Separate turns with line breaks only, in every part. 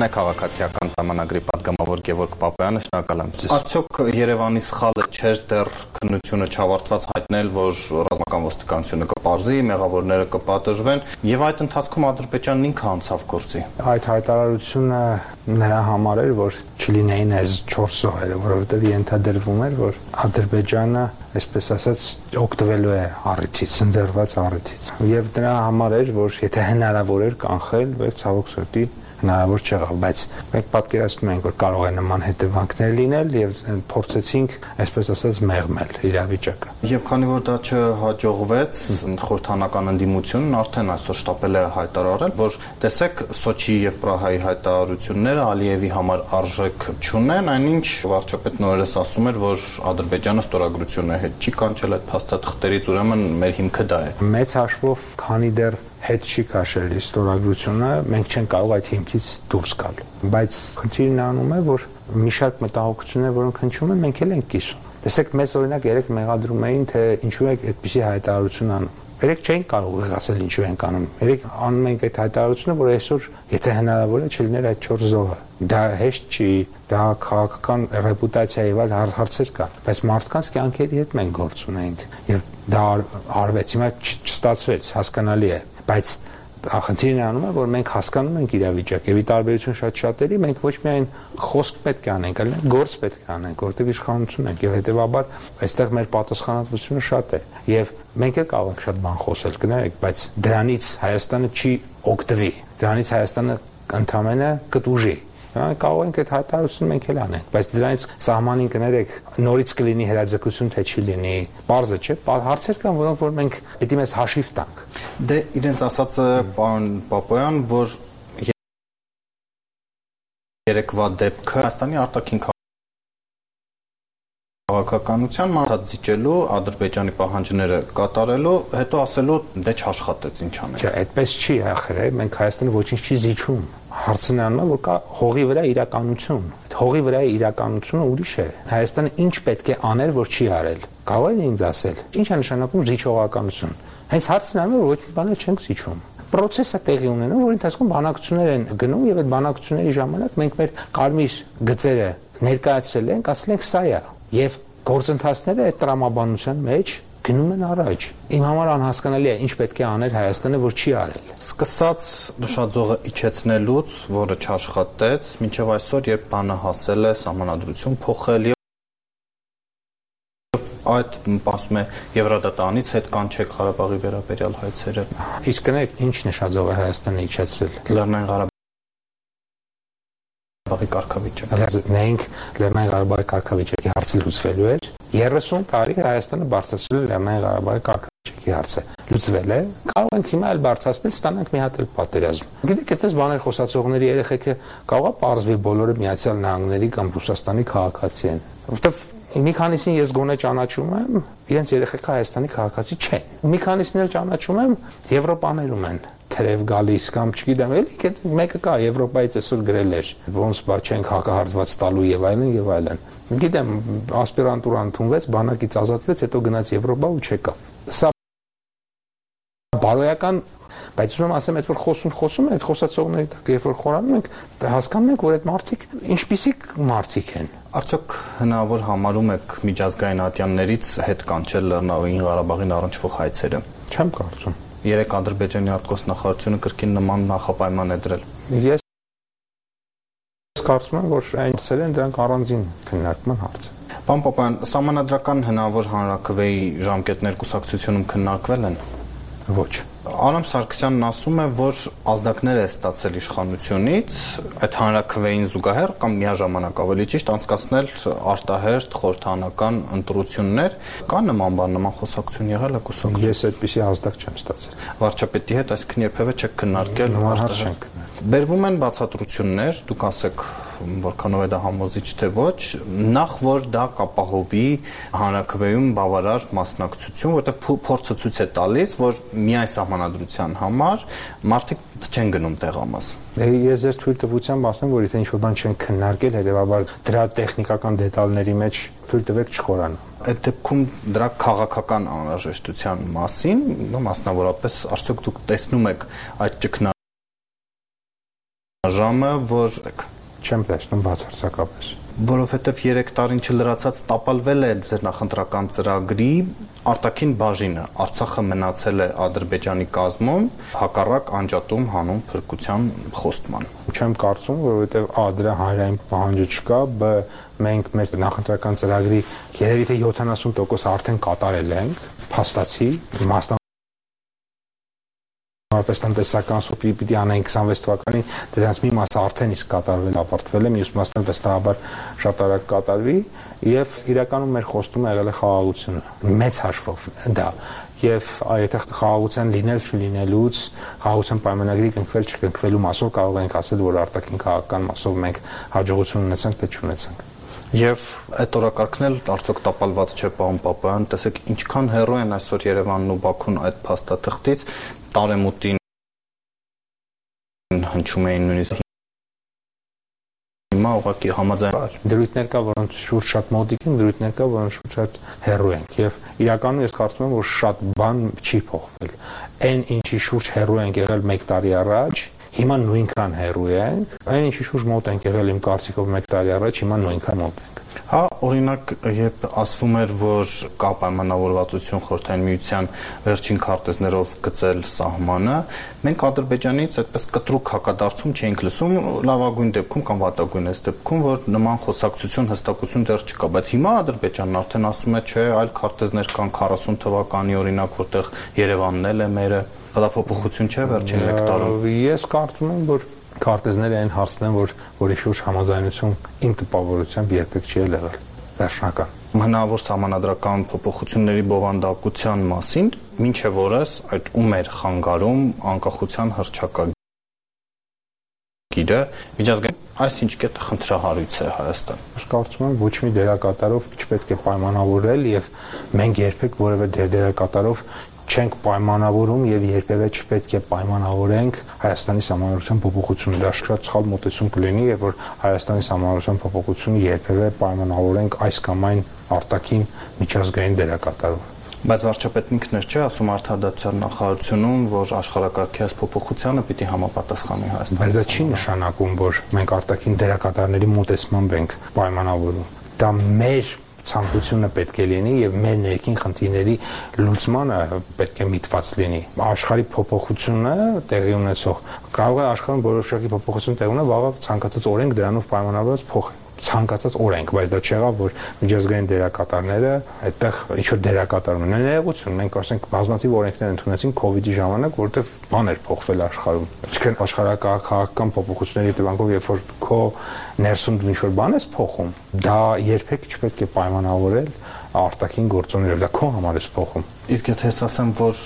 Ինչն է քաղաքացիական պայմանագրի падգամավոր Գևորգ Պապյանը, շնորհակալ եմ։ Արդյոք Երևանի սխալը չէր դեռ քննությունը չավարտված հայտնել, որ ռազմական ոստիկանությունը կպարզի, մեղավորները կպատժվեն, եւ այդ ընթացքում Ադրբեջանն ինքը անցավ գործի։
Այդ հայտարարությունը նրա համար էր, որ չլինեին այս 4 զոհերը, որովհետեւ ենթադրվում էր, որ Ադրբեջանը, այսպես ասած, օգտվելու է առիթից, ընձեռված առիթից։ Եվ դրա համար էր, որ եթե հնարավոր էր կանխել, բայց ցավոք սրտի հնարավոր չեղավ, բայց մենք պատկերացնում ենք, որ կարող է նման հետևանքներ լինել եւ փորձեցինք, այսպես ասած, մեղմել իրավիճակը։
Եվ քանի որ դա չհաջողվեց, խորհրդանական ընդդիմությունն արդեն այսօր շտապել է հայտարարել, որ տեսեք Սոչի եւ Պրահայի հայտարարությունները Ալիևի համար արժեք չունեն, այնինչ վարչապետ նորերս ասում էր, որ Ադրբեջանը ստորագրությունը հետ չի կանչել այդ փաստաթղթերից, ուրեմն մեր հիմքը դա է։
Մեծ հաշվով, քանի դեռ հետ չի քաշել ստորագրությունը, մենք չենք կարող այդ հիմքից դուրս գալ։ Բայց խնդիրն անում է, որ մի շարք մտահոգություններ, որոնք հնչում են, մենք էլ ենք կիսում։ Տեսեք, մեզ օրինակ երեք մեղադրում էին, թե ինչու է այդպիսի հայտարարություն անում։ Երեք չենք կարող ասել ինչու ենք անում։ Երեք անում ենք այդ հայտարարությունը, որ այսօր, եթե հնարավոր է, չլիներ այդ 4 զոհը։ Դա հեշտ չի, դա քաղաքական ռեպուտացիայի վալ հարցեր կան, բայց մարդկանց կյանքերի հետ մենք գործ ունենք եւ դա արվեց։ Հիմա չստացվեց, հասկանալի է բայց խնդիրն անում է որ մենք հասկանում ենք իրավիճակը եւ ի տարբերություն շատ շատերի մենք ոչ միայն խոսք պետք է անենք, այլ գործ պետք է անենք, որտեղ իշխանություն ենք եւ հետեւաբար այստեղ մեր պատասխանատվությունը շատ է եւ մենք էլ կարող ենք շատ բան խոսել, կներեք, բայց դրանից Հայաստանը չի օգտվի։ Դրանից Հայաստանը ընդամենը կտուժի կարող ենք այդ հայտարարությունը մենք էլ անենք, բայց դրանից սահմանին կներեք նորից կլինի հրաձգություն թե չի լինի, բարձը չէ, հարցեր կան, որոնք որ մենք պիտի մեզ հաշիվ տանք։
Դե իրենց ասածը պարոն Պապոյան, որ երեկվա դեպքը Հայաստանի արտաքին քաղաքականության մարտածիճելու Ադրբեջանի պահանջները կատարելու, հետո ասելու դե չաշխատեց ինչ անենք։
Չէ, այդպես չի ախր, մենք Հայաստանը ոչինչ չի զիջում հարցն անում է, որ կա հողի վրա իրականություն։ Այդ հողի վրա իրականությունը ուրիշ է։ Հայաստանը ինչ պետք է աներ, որ չի արել։ Կարող է ինձ ասել։ Ինչ է նշանակում զիջողականություն։ Հենց հարցն անում է, որ ոչ մի բան չենք զիջում պրոցեսը տեղի ունենում, որ ընթացքում բանակցություններ են գնում եւ այդ բանակցությունների ժամանակ մենք մեր կարմիր գծերը ներկայացրել ենք, ասել ենք սա է եւ գործընթացները այդ տրամաբանության մեջ գնում են առաջ։ Իմ համար անհասկանալի է ինչ պետք է անել Հայաստանը, որ չի արել։
Սկսած նշաձողը իջեցնելուց, որը չաշխատեց, մինչև այսօր, երբ բանը հասել է համանadrություն փոխել այդ ասում է Եվրադատանից հետ կանչեք Ղարաբաղի վերաբերյալ հայցերը։
Իսկ կնեք ինչ նշաձող է Հայաստանը իջեցրել։
Լեռնային Ղարաբաղի կարգավիճակը։
Մենք Լեռնային Ղարաբաղի կարգավիճակի հարցը լուծվելու էր 30 տարի Հայաստանը բարձրացրել է Լեռնային Ղարաբաղի կարգավիճակի հարցը։ Լուծվել է։ Կարող ենք հիմա էլ բարձրացնել, ստանանք մի հատ էլ պատերազմ։ Գիտեք, այդպես բաներ խոսացողների երեխեքը կարողա պարզվի բոլորը Միացյալ Նահանգների կամ Ռուսաստանի քաղաքացի են։ Որտեվ մի քանիսին ես գոնե ճանաչում եմ, իրենց երեխեքը Հայաստանի քաղաքացի չեն։ Մի քանիսին էլ ճանաչում եմ, Եվրոպաներում են թրև գալիս կամ չգիտեմ, էլի մեկը կա Եվրոպայից այսօր գրել էր, ոնց բա չենք հակահարցված տալու եւ այլն եւ այլն։ Գիտեմ, ասպիրանտուրան ընդունվեց, բանակից ազատվեց, հետո գնաց Եվրոպա ու չեկավ։ Սա բարոյական բայց ուսում եմ ասեմ, այդ որ խոսում խոսում է, այդ խոսացողների տակ երբ որ խորանում ենք, հասկանում ենք, որ այդ մարդիկ ինչպիսի մարդիկ են։
Արդյոք հնարավոր համարում եք միջազգային ատյաններից հետ կանչել Լեռնային Ղարաբաղին առնչվող հայցերը։
Չեմ կարծում։
Երեք Ադրբեջանի արտգործնախարարությունը կրկին նման նախապայման է դրել։
Ես կարծում եմ, որ այնցել են դրանք առանձին քննարկման հարց
Պարոն Պապյան, համանadrական հնարավոր հանրակրվեի ժամկետներ կուսակցությունում քննարկվել են։
Ոչ։
Արամ Սարգսյանն ասում է, որ ազդակներ է ստացել իշխանությունից այդ հանրակրվեին զուգահեռ կամ միաժամանակ ավելի ճիշտ անցկացնել արտահերտ խորհրդանական ընտրություններ։ Կա նման բան, նման խոսակցություն եղել է կուսակցություն։
Ես այդպեսի ազդակ չեմ ստացել։
Վարչապետի հետ այսքան երբևէ չեք քննարկել
արտահերտ
Բերվում են բացատրություններ, դուք ասեք որքանով է դա համոզիչ թե ոչ, նախ որ դա կապահովի հանրակրվեում բավարար մասնակցություն, որտեղ փորձը ցույց է տալիս, որ միայն սահմանադրության համար մարդիկ չեն գնում տեղամաս։
Ես ձեր թույլ տվությամբ ասեմ, որ եթե ինչ-որ բան չեն քննարկել, հետեւաբար դրա տեխնիկական դետալների մեջ թույլ տվեք չխորանա
այդ դեպքում դրա քաղաքական անհրաժեշտության մասին, նո մասնավորապես արդյոք դուք տեսնում եք այդ ճգնա ժամը, որ
չեմ տեսնում բացարձակապես
որովհետև 3 տարին չլրացած տապալվել է ձեր նախընտրական ծրագրի արտաքին բաժինը Արցախը մնացել է Ադրբեջանի կազմում հակառակ անջատում հանուն փրկության խոստման
չեմ կարծում որովհետև ա դրա հանրային պահանջը չկա բ մենք մեր նախընտրական ծրագրի երևի թե 70% արդեն կատարել ենք փաստացի մասնա Որպես տնտեսական սուպի պիտի անենք 26 թվականին դրանց մի մասը արդեն իսկ կատարվել ապարտվել է, մյուս մասն վստահաբար շատ արագ կատարվի եւ իրականում մեր խոստումը եղել է խաղաղությունը մեծ հաշվով դա եւ եթե խաղաղության լինել չլինելուց խաղաղության պայմանագրի կնքվել չկնքվելու մասով կարող ենք ասել որ արտաքին քաղաքական մասով մենք հաջողություն ունեցանք թե չունեցանք
Եվ այդ օրակարգն էլ արդյոք տապալված չէ պարոն Պապայան, տեսեք ինչքան հեռու են այսօր Երևանն ու Բաքուն այդ փաստաթղթից, տարեմուտին հնչում էին նույնիսկ հիմա ուղղակի համաձայն
դրույթներ կա որոնց շուրջ շատ մոտիկ են դրույթներ կա որոնց շուրջ շատ հեռու են եւ իրականում ես կարծում եմ որ շատ բան չի փոխվել այն ինչի շուրջ հեռու են եղել 1 տարի առաջ հիմա նույնքան հեռու ենք այն ինչի շուրջ մոտ ենք եղել իմ կարծիքով 1 տարի առաջ հիմա նույնքան մոտ ենք
Հա, օրինակ, երբ ասվում էր, որ կա պայմանավորվածություն խորհրդային միության վերջին քարտեզներով գծել սահմանը, մենք Ադրբեջանից այդպես կտրուկ հակադարձում չէինք լսում, լավագույն դեպքում կամ վատագույնս դեպքում, որ նման խոսակցություն հստակություն դեռ չկա, բայց հիմա Ադրբեջանն արդեն ասում է, չէ, այլ քարտեզներ կան 40 թվականի օրինակ, որտեղ Երևանն էլ է մերը, դա փոփոխություն չէ վերջին 1 տարում։
Ես կարծում եմ, որ քարտեզները այն հարցն են, որ որի շուրջ համաձայնություն իմ տպավորությամբ երբեք չի եղել վերջնական
հնարավոր համանadrական փոփոխությունների բովանդակության մասին, ինչև օրս այդ ում էր խանգարում անկախության հրճակագիրը միջազգային այս ինչ կետը խնդրահարույց է Հայաստան։
Ես կարծում եմ ոչ մի դերակատարով չպետք է պայմանավորել եւ մենք երբեք որևէ դերակատարով չենք պայմանավորում եւ երբեւե չպետք է պայմանավորենք Հայաստանի համանրության փոփոխությունը։ Դա շատ սխալ մոտեցում կլինի, եւ որ Հայաստանի համանրության փոփոխությունը երբեւե պայմանավորենք այս կամ այն արտաքին միջազգային դերակատարով
բայց վարչապետն ինքն էր չէ ասում արդարադատության նախարարությունում, որ աշխարհակարգի այս փոփոխությանը պիտի համապատասխանի Հայաստանը։
Բայց դա չի նշանակում, որ մենք արտաքին դերակատարների մոտեցմամբ ենք պայմանավորում։ Դա մեր ցանկությունը պետք է լինի եւ մեր ներքին խնդիրների լուծմանը պետք է միտված լինի։ Աշխարհի փոփոխությունը տեղի ունեցող կարող է աշխարհում որոշակի փոփոխություն տեղ ունենա, վաղը ցանկացած օրենք դրանով պայմանավորված փոխի ցանկացած օրենք, բայց դա չեղավ, որ միջազգային դերակատարները այդտեղ ինչ որ դերակատարում են։ Ներողություն, մենք ասենք բազմաթիվ օրենքներ ընդունեցին իդի ժամանակ, որովհետև բան էր փոխվել աշխարհում։ Ինչքան աշխարհակահաղական փոփոխությունների հետևանքով, երբ որ քո ներսում ինչ որ բան ես փոխում, դա երբեք չպետք է պայմանավորել արտաքին գործոններով, դա քո համար է փոխում։
Իսկ եթե ես ասեմ, որ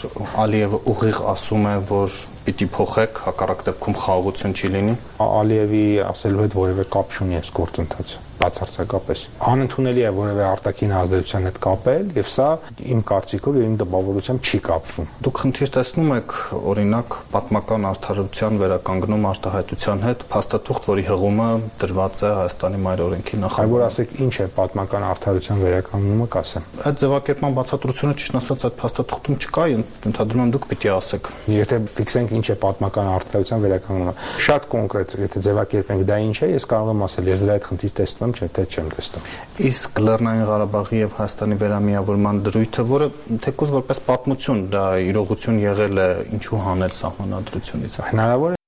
Ալիևը ուղիղ ասում է, որ պիտի փոխեք, հակառակ դեպքում խաղաղություն չի լինի։
Ալիևի ասելու հետ որևէ կապ չունի այս գործընթացը բացարձակապես անընդունելի է որևէ արտաքին ազդեցության հետ կապել եւ սա իմ կարծիքով եւ իմ դպավորությամբ չի կապվում
դուք խնդիր տեսնում եք օրինակ պատմական արդարության վերականգնում արտահայտության հետ փաստաթուղթ որի հղումը դրված է Հայաստանի մայր օրենքի
նախագծում այլ որ ասեք ինչ է պատմական արդարության վերականգնումը կասեմ
այդ ձևակերպման բացատրությունը ճիշտ ասած այդ փաստաթղթում չկա ընդհանրում եմ դուք պիտի ասեք
եթե ֆիքսենք ինչ է պատմական արդարության վերականգնումը շատ կոնկրետ եթե ձևակերպենք դա ինչ է ես կարող եմ ասել ես դրա այդ խնդիր տեսնում չէ, թե չեմ տեսնում։
Իսկ Լեռնային Ղարաբաղի եւ Հայաստանի վերամիավորման դրույթը, որը թեկուզ որպես պատմություն դա իրողություն եղել է, ինչու հանել սահմանադրությունից։
Հնարավոր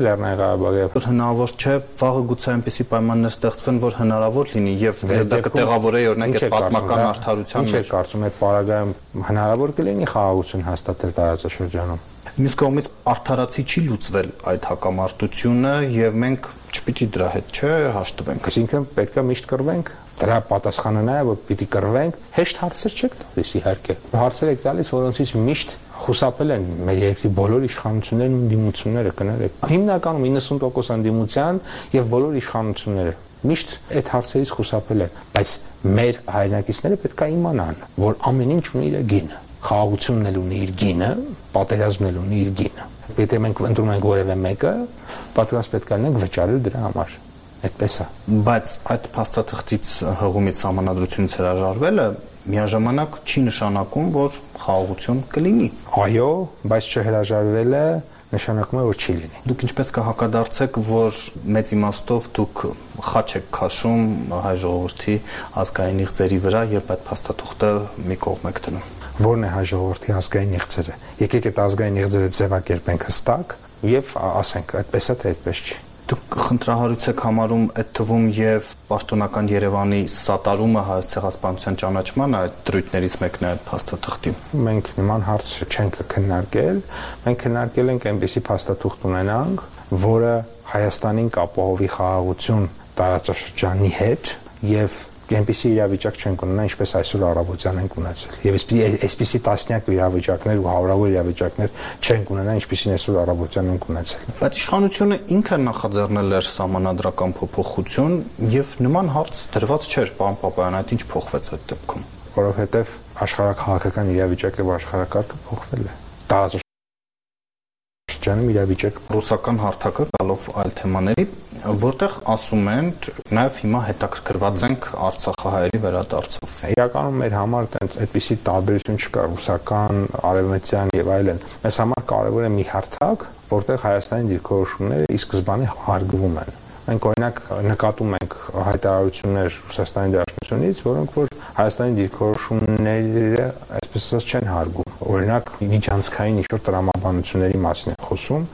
Լեռնային Ղարաբաղի
որ հնարավոր չէ վաղը գուցե այնպիսի պայմաններ ստեղծվեն որ հնարավոր լինի եւ դա կտեղավորեի օրինակ այդ պատմական արդարության
մեջ ինչ է կարծում այդ պարագայում հնարավոր կլինի խաղաղություն հաստատել տարածաշրջանում
Մյուս կողմից արդարացի չի լուծվել այդ հակամարտությունը եւ մենք չպիտի դրա հետ չէ հաշտվենք։
Այսինքն պետքա միշտ կռվենք։ Դրա պատասխանը նա է, որ պիտի կռվենք, հեշտ հարցեր չեք տալիս իհարկե։ Հարցեր եք տալիս, որոնցից միշտ խուսափել են մեր երկրի բոլոր իշխանություններն ու դիմությունները կներեք։ Հիմնականում 90% անդիմության եւ բոլոր իշխանությունները միշտ այդ հարցերից խուսափել են, բայց մեր հայրենակիցները պետք է իմանան, որ ամեն ինչ ունի իր գինը խաղաղությունն էլ ունի իր գինը, պատերազմն էլ ունի իր գինը։ Եթե մենք ընտրում ենք որևէ մեկը, պատրաստ պետք է լինենք վճարել դրա համար։ Այդպես է։
Բայց այդ փաստաթղթից հղումից համանadrությունից հրաժարվելը միաժամանակ չի նշանակում, որ խաղաղություն կլինի։
Այո, բայց չհրաժարվելը նշանակում է որ չի լինի։
Դուք ինչպես կհակադարձեք, որ մեծ իմաստով դուք խաչ եք քաշում հայ ժողովրդի ազգային իղձերի վրա, երբ այդ փաստաթուղթը մի կողմ եք դնում։
Որն է հայ ժողովրդի ազգային իղձերը։ Եկեք այդ ազգային իղձերը ձևակերպենք հստակ եւ ասենք, այդպես է թե այդպես չի։
Դուք խնդրահարույց եք համարում այդ թվում եւ պաշտոնական Երևանի սատարումը հայոց ցեղասպանության ճանաչման այդ դրույթներից մեկն է այդ փաստաթղթի։
Մենք նման հարց չենք քննարկել, մենք քննարկել ենք այնպիսի փաստաթուղթ ունենանք, որը Հայաստանին կապահովի խաղաղություն տարածաշրջանի հետ եւ այնպիսի իրավիճակ չենք ունենա, ինչպես այսօր առավոտյան ենք ունեցել։ Եվ այսպիսի տասնյակ իրավիճակներ ու հարյուրավոր իրավիճակներ չենք ունենա, ինչպիսին այսօր առավոտյան ենք ունեցել։
Բայց իշխանությունը ինքը նախաձեռնել էր համանadrական փոփոխություն եւ նման հարց դրված չէր, պարոն Պապայան, այդ ինչ փոխվեց այդ դեպքում։
Որովհետեւ աշխարհակահաղական իրավիճակը աշխարհակարգը փոխվել է։ Տարածաշրջանում իրավիճակ
ռուսական հարթակը գալով այլ թեմաների որտեղ ասում են նաև հիմա հետաքրքրված ենք Արցախահայերի վերադարձով։
Իրականում մեր համար այդպիսի տարբերություն չկա ռուսական, արևմտյան եւ այլն։ Մեզ համար կարևոր է մի հարթակ, որտեղ Հայաստանի դիրքորոշումները ի սկզբանե հարգվում են։ Մենք օրինակ նկատում ենք հայտարարություններ Ռուսաստանի Դաշնությունից, որոնք որ Հայաստանի դիրքորոշումները այսպես ասած չեն հարգում։ Օրինակ միջանցքային ինչ-որ տրամաբանությունների մասին են խոսում,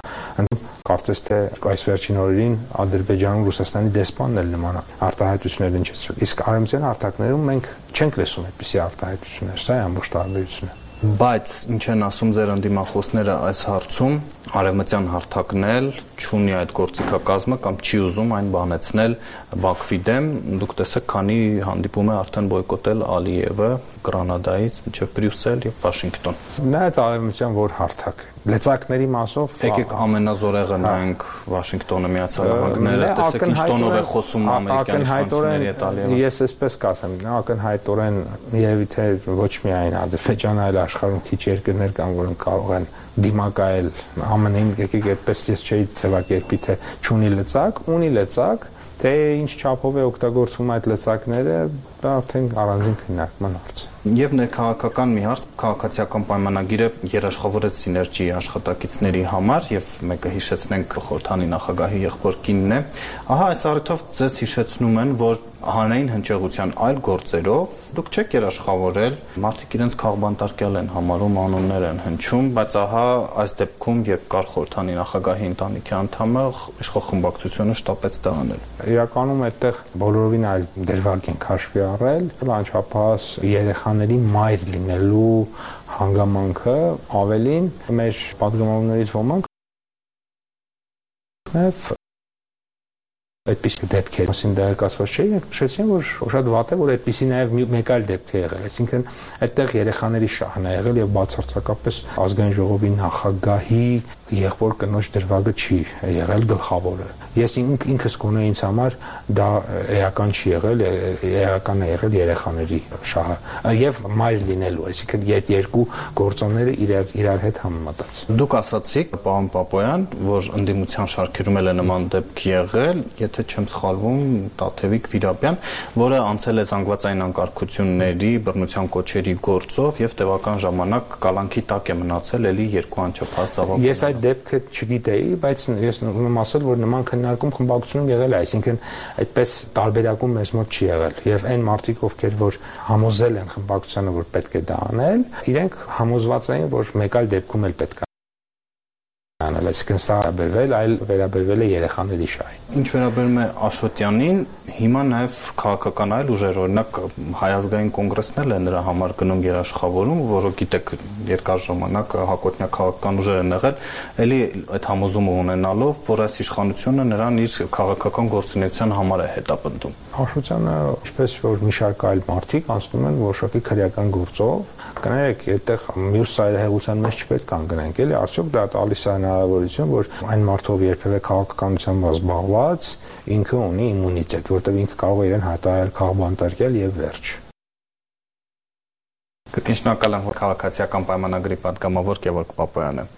կարծես թե այս վերջին օրերին Ադրբեջանում Ռուսաստանի դեսպանն էլ նման արտահայտություններ հնչեցրել։ Իսկ արեմցյան արտակներում մենք չենք լսում այդպիսի արտահայտություններ, սա է ամբողջ տարբերությունը։
Բայց ինչ են ասում ձեր ընդդիմախոսները այս հարցում, արևմտյան հարթակնել չունի այդ գործիքակազմը կամ չի ուզում այն բանեցնել Բաքվի դեմ, դուք տեսեք, քանի հանդիպում է արդեն բոյկոտել Ալիևը Գրանադայից մինչև Բրյուսել եւ Վաշինգտոն։
Նայած արևմտյան որ հարթակ լեցակների մասով
եկեք ամենազորեղը նայենք Վաշինգտոնը Միացյալ Նահանգները, տեսեք ինչ տոնով է խոսում ամերիկյան իշխանությունների հետ Ալիևը։
Ես էսպես կասեմ, ակնհայտորեն երևի թե ոչ միայն Ադրբեջանը, այլ աշխարհում քիչ երկրներ կան, որոնք կարող են դիմակայել ԱՄՆ-ին, եկեք այդպես ես չէի ձևակերպի թե չունի լծակ, ունի լծակ, թե ինչ չափով է օգտագործվում այդ լծակները, դա արդեն առանձին քննարկման հարց է
եւ ներքաղաքական մի հարց քաղաքացիական պայմանագիրը երաշխավորեց սիներգիի աշխատակիցների համար եւ մեկը հիշեցնենք խորթանի նախագահի եղբոր կինն է ահա այս առիթով ձեզ հիշեցնում են որ հանային հնչեղության այլ գործերով դուք չեք երաշխավորել մարդիկ իրենց քաղբանտարկյալ են համարում անուններ են հնչում բայց ահա այս դեպքում երբ կար խորհրդանի նախագահի ընտանիքի անդամը իշխող խմբակցությունը շտապեց դա անել
իրականում այդտեղ բոլորովին այլ դերվակ են հաշվի առել անչափահաս երեխաների մայր լինելու հանգամանքը ավելին մեր պատգամավորներից ոմանք նաև այդպիսի դեպքեր մասին դերակացված չէին, նշեցին, որ շատ վատ է, որ այդպիսի նաև մեկ այլ դեպք է եղել, այսինքն այդտեղ երեխաների շահն է եղել եւ բացարձակապես ազգային ժողովի նախագահի եղբոր կնոջ դրվագը չի եղել գլխավորը։ Ես ինք, ինքս գոնե ինձ համար դա էական չի եղել, էական է եղել երեխաների շահը եւ մայր լինելու, այսինքն այդ երկու գործոնները իրար իրար հետ համեմատած։
Դուք ասացիք, պարոն Պապոյան, որ ընդդիմության շարքերում էլ է նման դեպք եղել, եթե չեմ սխալվում, Տաթևիկ Վիրապյան, որը անցել է զանգվածային անկարգությունների, բռնության կոչերի գործով եւ տևական ժամանակ կալանքի տակ է մնացել ելի երկու անչափահաս
զավակ։ Ես այդ դեպքը չգիտեի, բայց ես ուզում ասել, որ նման քննարկում խմբակցությունում եղել է, այսինքն այդպես տարբերակում մեզ մոտ չի եղել եւ այն մարդիկ, ովքեր որ համոզել են խմբակցությանը, որ պետք է դա անել, իրենք համոզված էին, որ մեկ այլ դեպքում էլ պետք անել, այսինքն սա վերաբերվել, այլ վերաբերվել է երեխաների շահին։
Ինչ վերաբերում է Աշոտյանին, հիմա նաև քաղաքական այլ ուժեր, օրինակ Հայազգային կոնգրեսն էլ է նրա համար գնում երաշխավորում, որը գիտեք երկար ժամանակ հակոտնյա քաղաքական ուժեր են եղել, ելի այդ համոզումը ունենալով, որ այս իշխանությունը նրան իր քաղաքական գործունեության համար է հետապնդում։
Աշոտյանը, ինչպես որ մի շարք այլ մարդիկ անցնում են որոշակի քրեական գործով, կներեք, այդտեղ մյուս սայրահեղության մեջ չպետք է անգնենք, էլի, արդյոք դա տալիս է հնարավորություն, որ այն մարդով երբևէ քաղաքականությամբ զբաղված ինքը ունի իմունիտետ, որտեղ ինքը կարող է իրեն հայտարարել քաղբանտարկել եւ վերջ։
Կրկին շնորհակալ եմ, որ քաղաքացիական պայմանագրի պատգամավոր Գևորգ Պապոյանը։